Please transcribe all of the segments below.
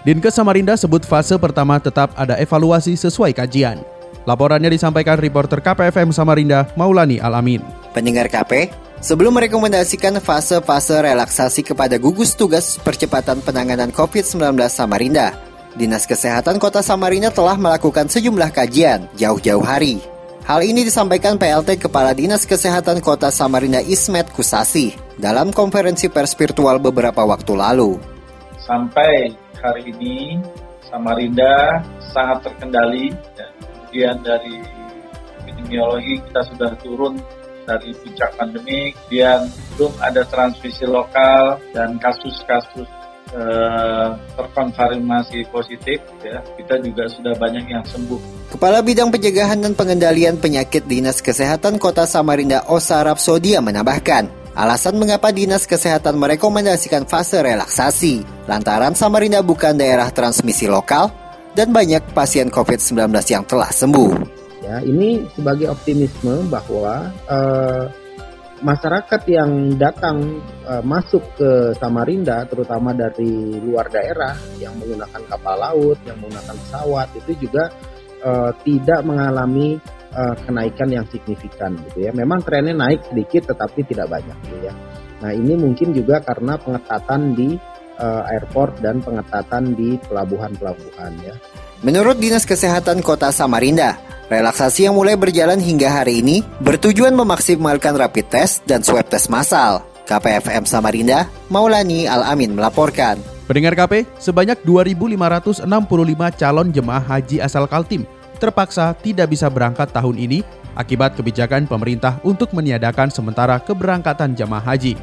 Dinkes Samarinda sebut fase pertama tetap ada evaluasi sesuai kajian. Laporannya disampaikan reporter KPFM Samarinda, Maulani Alamin. Pendengar KP, sebelum merekomendasikan fase-fase relaksasi kepada gugus tugas percepatan penanganan COVID-19 Samarinda, Dinas Kesehatan Kota Samarinda telah melakukan sejumlah kajian jauh-jauh hari. Hal ini disampaikan PLT Kepala Dinas Kesehatan Kota Samarinda Ismet Kusasi dalam konferensi pers virtual beberapa waktu lalu. Sampai hari ini Samarinda sangat terkendali. Dan kemudian dari epidemiologi kita sudah turun dari puncak pandemi kemudian belum ada transmisi lokal dan kasus-kasus eh, terkonfirmasi positif ya. Kita juga sudah banyak yang sembuh. Kepala Bidang Pencegahan dan Pengendalian Penyakit Dinas Kesehatan Kota Samarinda Osa Rapsodia menambahkan, alasan mengapa Dinas Kesehatan merekomendasikan fase relaksasi, lantaran Samarinda bukan daerah transmisi lokal dan banyak pasien COVID-19 yang telah sembuh. Ya, ini sebagai optimisme bahwa eh, masyarakat yang datang eh, masuk ke Samarinda, terutama dari luar daerah yang menggunakan kapal laut, yang menggunakan pesawat, itu juga eh, tidak mengalami eh, kenaikan yang signifikan gitu ya. Memang trennya naik sedikit tetapi tidak banyak gitu ya. Nah, ini mungkin juga karena pengetatan di eh, airport dan pengetatan di pelabuhan-pelabuhan ya. Menurut Dinas Kesehatan Kota Samarinda, relaksasi yang mulai berjalan hingga hari ini bertujuan memaksimalkan rapid test dan swab test massal. KPFM Samarinda, Maulani Al-Amin melaporkan. Pendengar KP, sebanyak 2.565 calon jemaah haji asal Kaltim terpaksa tidak bisa berangkat tahun ini akibat kebijakan pemerintah untuk meniadakan sementara keberangkatan jemaah haji.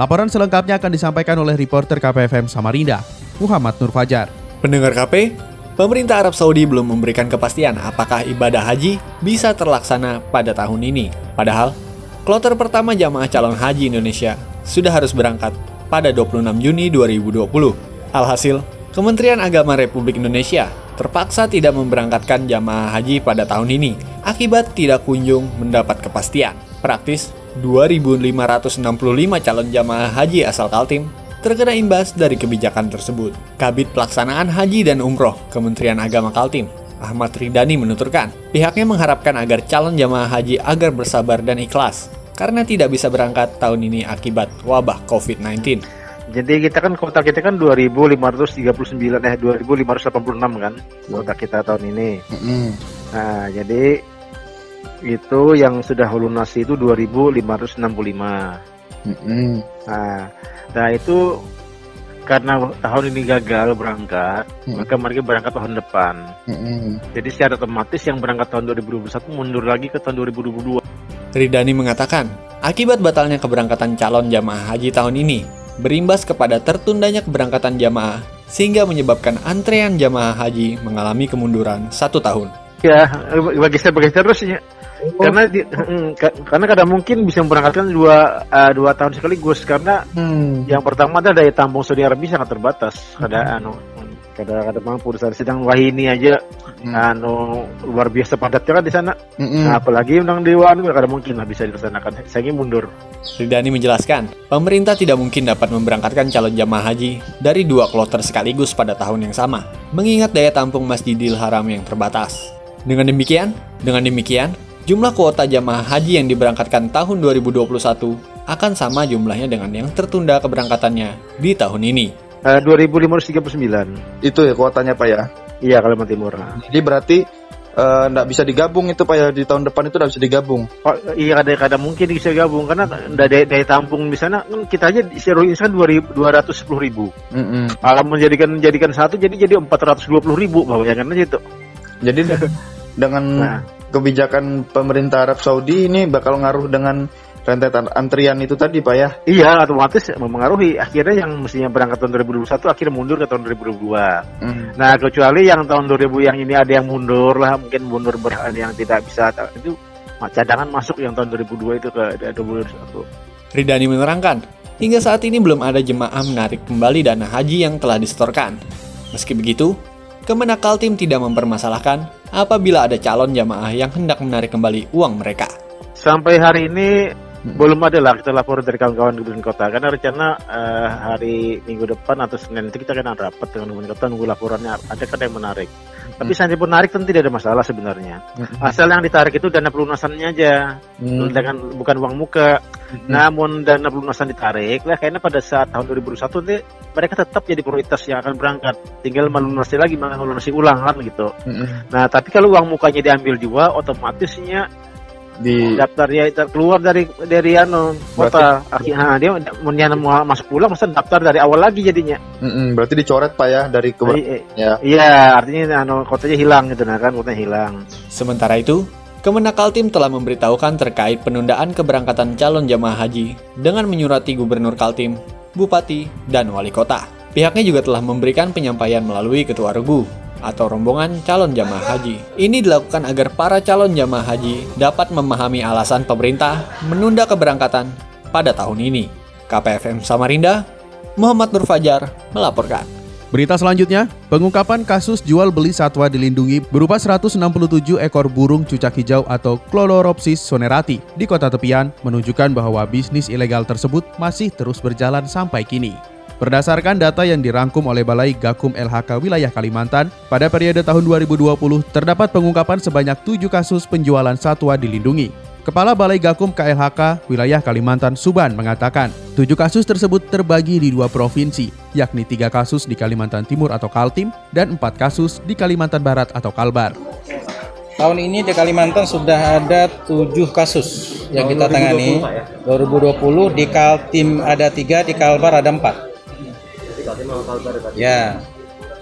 Laporan selengkapnya akan disampaikan oleh reporter KPFM Samarinda, Muhammad Nur Fajar. Pendengar KP, pemerintah Arab Saudi belum memberikan kepastian apakah ibadah haji bisa terlaksana pada tahun ini. Padahal, kloter pertama jamaah calon haji Indonesia sudah harus berangkat pada 26 Juni 2020. Alhasil, Kementerian Agama Republik Indonesia terpaksa tidak memberangkatkan jamaah haji pada tahun ini akibat tidak kunjung mendapat kepastian. Praktis, 2.565 calon jamaah haji asal Kaltim terkena imbas dari kebijakan tersebut. Kabit Pelaksanaan Haji dan Umroh Kementerian Agama Kaltim, Ahmad Ridani menuturkan, pihaknya mengharapkan agar calon jamaah haji agar bersabar dan ikhlas karena tidak bisa berangkat tahun ini akibat wabah COVID-19. Jadi kita kan kota kita kan 2539 eh 2586 kan kota kita tahun ini. Nah, jadi itu yang sudah lunasi itu 2565. Nah, nah itu karena tahun ini gagal berangkat, maka mereka berangkat tahun depan. Jadi secara otomatis yang berangkat tahun 2021 mundur lagi ke tahun 2022. Ridani mengatakan, akibat batalnya keberangkatan calon jamaah haji tahun ini, berimbas kepada tertundanya keberangkatan jamaah, sehingga menyebabkan antrean jamaah haji mengalami kemunduran satu tahun. Ya, bergeser-bergeser terus ya. Karena di, mm, ka- karena kadang mungkin bisa memberangkatkan dua eh, dua tahun sekaligus karena yang pertama adalah daya tampung Saudi Arabia sangat terbatas. Kada anu kadang-kadang memang perusahaan sedang wahini aja anu luar biasa padatnya kan di sana. Nah, apalagi undang dewan kada mungkin lah bisa dilaksanakan. Saya ingin mundur. Ridani menjelaskan, pemerintah tidak mungkin dapat memberangkatkan calon jamaah haji dari dua kloter sekaligus pada tahun yang sama, mengingat daya tampung Masjidil Haram yang terbatas. Dengan demikian, dengan demikian, jumlah kuota jamaah haji yang diberangkatkan tahun 2021 akan sama jumlahnya dengan yang tertunda keberangkatannya di tahun ini. Eh, 2539. Itu ya kuotanya Pak ya. Iya, Kalimantan Timur. Jadi berarti eh, nggak bisa digabung itu Pak ya di tahun depan itu nggak bisa digabung. Oh, iya kadang-kadang mungkin bisa gabung karena ada daya, tampung di sana kan kita aja seluruh insan dua ratus sepuluh ribu. Mm-mm. Kalau menjadikan menjadikan satu jadi jadi empat ratus dua puluh ribu bayangkan aja itu. Jadi de- dengan Nah. kebijakan pemerintah Arab Saudi ini bakal ngaruh dengan rentetan antrian itu tadi Pak ya. Iya, otomatis mempengaruhi. Akhirnya yang mestinya berangkat tahun 2021 akhirnya mundur ke tahun 2022. Hmm. Nah, kecuali yang tahun 2000 yang ini ada yang mundur lah, mungkin mundur ber yang tidak bisa itu cadangan masuk yang tahun 2002 itu ke 2021. Ridani menerangkan, hingga saat ini belum ada jemaah menarik kembali dana haji yang telah disetorkan. Meski begitu, Kemenak Kaltim tidak mempermasalahkan apabila ada calon jamaah yang hendak menarik kembali uang mereka. Sampai hari ini Hmm. Belum ada lah kita lapor dari kawan-kawan kabupaten kota karena rencana uh, hari minggu depan atau senin nanti kita akan rapat dengan kabupaten kota nunggu laporannya ada kan yang menarik. Hmm. Tapi seandainya pun narik tentu tidak ada masalah sebenarnya. Hmm. Asal yang ditarik itu dana pelunasannya aja, hmm. dengan bukan uang muka. Hmm. Namun dana pelunasan ditarik, lah kayaknya pada saat tahun 2001 nanti mereka tetap jadi prioritas yang akan berangkat. Tinggal melunasi lagi, melunasi ulang kan gitu. Hmm. Nah tapi kalau uang mukanya diambil juga, otomatisnya di daftar dia keluar dari dari anu kota. Akhirnya dia menyan mau masuk pulang masa daftar dari awal lagi jadinya. Mm -mm, berarti dicoret pak ya dari ke ya. iya artinya anu kotanya hilang gitu nah kan kotanya hilang. Sementara itu Kemenak Kaltim telah memberitahukan terkait penundaan keberangkatan calon jamaah haji dengan menyurati Gubernur Kaltim, Bupati, dan Wali Kota. Pihaknya juga telah memberikan penyampaian melalui Ketua Regu, atau rombongan calon jamaah haji. Ini dilakukan agar para calon jamaah haji dapat memahami alasan pemerintah menunda keberangkatan pada tahun ini. KPFM Samarinda, Muhammad Nur Fajar melaporkan. Berita selanjutnya, pengungkapan kasus jual beli satwa dilindungi berupa 167 ekor burung cucak hijau atau Chlororopsis sonerati di kota tepian menunjukkan bahwa bisnis ilegal tersebut masih terus berjalan sampai kini. Berdasarkan data yang dirangkum oleh Balai Gakum LHK Wilayah Kalimantan, pada periode tahun 2020 terdapat pengungkapan sebanyak tujuh kasus penjualan satwa dilindungi. Kepala Balai Gakum KLHK Wilayah Kalimantan Suban mengatakan, tujuh kasus tersebut terbagi di dua provinsi, yakni tiga kasus di Kalimantan Timur atau Kaltim dan empat kasus di Kalimantan Barat atau Kalbar. Tahun ini di Kalimantan sudah ada tujuh kasus yang kita tangani. 2020 di Kaltim ada tiga, di Kalbar ada empat. Ya.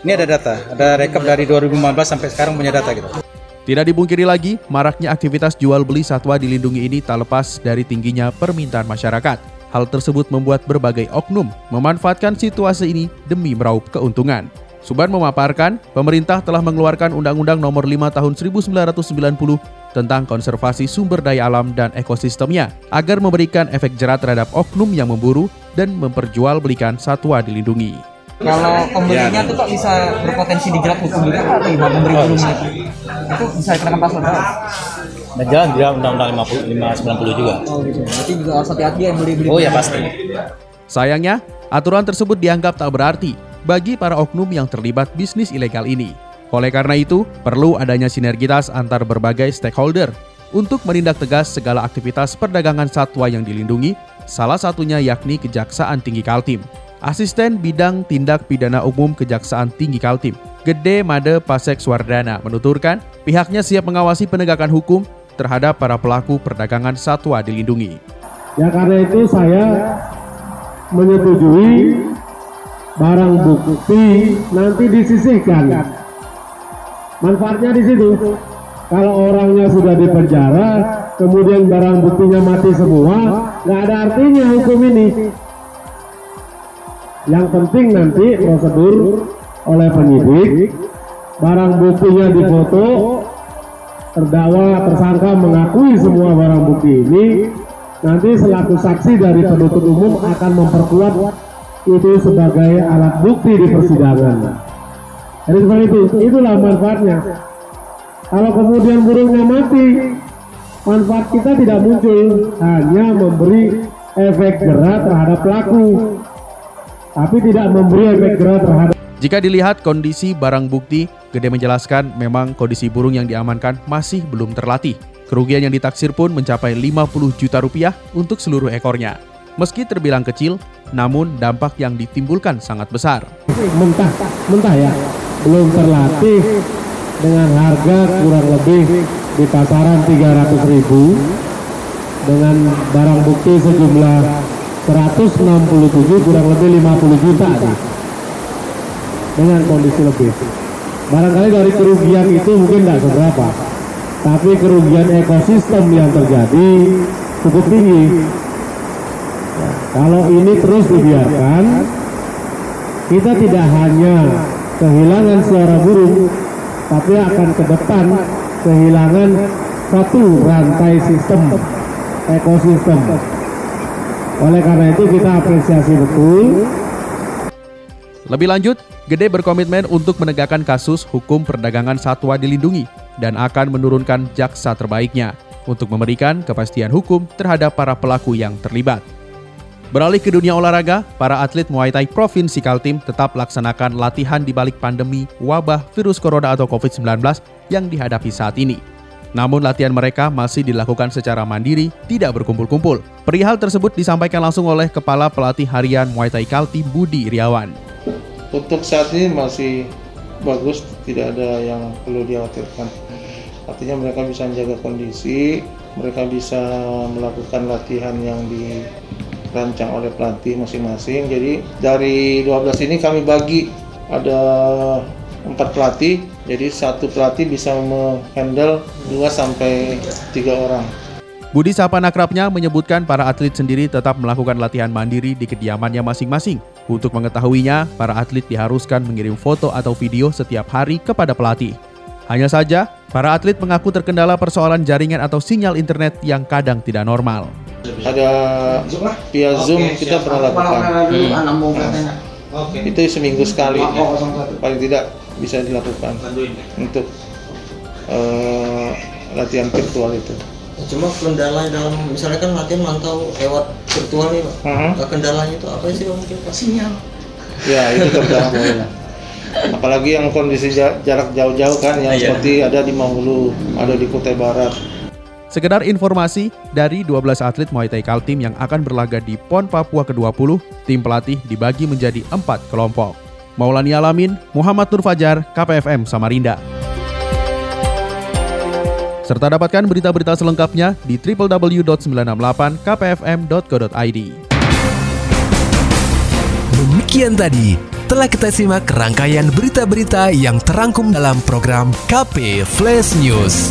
Ini ada data, ada rekap dari 2015 sampai sekarang punya data gitu. Tidak dibungkiri lagi, maraknya aktivitas jual beli satwa dilindungi ini tak lepas dari tingginya permintaan masyarakat. Hal tersebut membuat berbagai oknum memanfaatkan situasi ini demi meraup keuntungan. Suban memaparkan, pemerintah telah mengeluarkan Undang-Undang Nomor 5 Tahun 1990 tentang konservasi sumber daya alam dan ekosistemnya agar memberikan efek jerat terhadap oknum yang memburu dan memperjualbelikan satwa dilindungi. Kalau pembelinya itu kok bisa berpotensi dijerat hukum juga atau gimana pemberi burungnya itu? Itu bisa dikenakan pasal berapa? Nah, jalan dia undang-undang 590 juga. Oh gitu. Berarti juga harus hati-hati yang beli-beli. Oh ya pasti. Sayangnya, aturan tersebut dianggap tak berarti bagi para oknum yang terlibat bisnis ilegal ini. Oleh karena itu, perlu adanya sinergitas antar berbagai stakeholder untuk menindak tegas segala aktivitas perdagangan satwa yang dilindungi, salah satunya yakni Kejaksaan Tinggi Kaltim. Asisten Bidang Tindak Pidana Umum Kejaksaan Tinggi Kaltim, Gede Made Pasek Swardana menuturkan pihaknya siap mengawasi penegakan hukum terhadap para pelaku perdagangan satwa dilindungi. Ya karena itu saya menyetujui barang bukti nanti disisihkan. Manfaatnya di situ. Kalau orangnya sudah di penjara, kemudian barang buktinya mati semua, nggak ada artinya hukum ini. Yang penting nanti prosedur oleh penyidik, barang buktinya difoto, terdakwa tersangka mengakui semua barang bukti ini, nanti selaku saksi dari penuntut umum akan memperkuat itu sebagai alat bukti di persidangan. Jadi seperti itu, itulah manfaatnya. Kalau kemudian burungnya mati, manfaat kita tidak muncul, hanya memberi efek jerat terhadap pelaku tapi tidak memberi efek jerat terhadap jika dilihat kondisi barang bukti, Gede menjelaskan memang kondisi burung yang diamankan masih belum terlatih. Kerugian yang ditaksir pun mencapai 50 juta rupiah untuk seluruh ekornya. Meski terbilang kecil, namun dampak yang ditimbulkan sangat besar. Mentah, mentah ya, belum terlatih dengan harga kurang lebih di pasaran 300 ribu dengan barang bukti sejumlah 167 kurang lebih 50 juta nih. dengan kondisi lebih barangkali dari kerugian itu mungkin tidak seberapa tapi kerugian ekosistem yang terjadi cukup tinggi. Kalau ini terus dibiarkan, kita tidak hanya kehilangan suara burung, tapi akan ke depan kehilangan satu rantai sistem ekosistem. Oleh karena itu kita apresiasi betul. Lebih lanjut, Gede berkomitmen untuk menegakkan kasus hukum perdagangan satwa dilindungi dan akan menurunkan jaksa terbaiknya untuk memberikan kepastian hukum terhadap para pelaku yang terlibat. Beralih ke dunia olahraga, para atlet Muay Thai Provinsi Kaltim tetap laksanakan latihan di balik pandemi wabah virus corona atau COVID-19 yang dihadapi saat ini. Namun latihan mereka masih dilakukan secara mandiri, tidak berkumpul-kumpul. Perihal tersebut disampaikan langsung oleh Kepala Pelatih Harian Muay Thai Kaltim Budi Iriawan. Untuk saat ini masih bagus, tidak ada yang perlu dikhawatirkan. Artinya mereka bisa menjaga kondisi, mereka bisa melakukan latihan yang dirancang oleh pelatih masing-masing. Jadi dari 12 ini kami bagi ada empat pelatih, jadi satu pelatih bisa menghandle 2 sampai 3 orang. Budi Sapan akrabnya menyebutkan para atlet sendiri tetap melakukan latihan mandiri di kediamannya masing-masing. Untuk mengetahuinya, para atlet diharuskan mengirim foto atau video setiap hari kepada pelatih. Hanya saja, para atlet mengaku terkendala persoalan jaringan atau sinyal internet yang kadang tidak normal. Ada via Zoom kita pernah lakukan. Hmm. Itu seminggu sekali, paling tidak bisa dilakukan untuk uh, latihan virtual itu. Cuma kendala dalam misalnya kan latihan mantau lewat virtual nih pak. Uh-huh. kendalanya itu apa sih mungkin pak sinyal? Ya itu kendala apalagi yang kondisi jarak jauh-jauh kan yang iya. seperti ada di Mahulu ada di Kutai Barat Sekedar informasi, dari 12 atlet Muay Thai Kaltim yang akan berlaga di PON Papua ke-20, tim pelatih dibagi menjadi empat kelompok. Maulani Alamin, Muhammad Nur Fajar, KPFM Samarinda serta dapatkan berita-berita selengkapnya di www.968kpfm.co.id. Demikian tadi telah kita simak rangkaian berita-berita yang terangkum dalam program KP Flash News.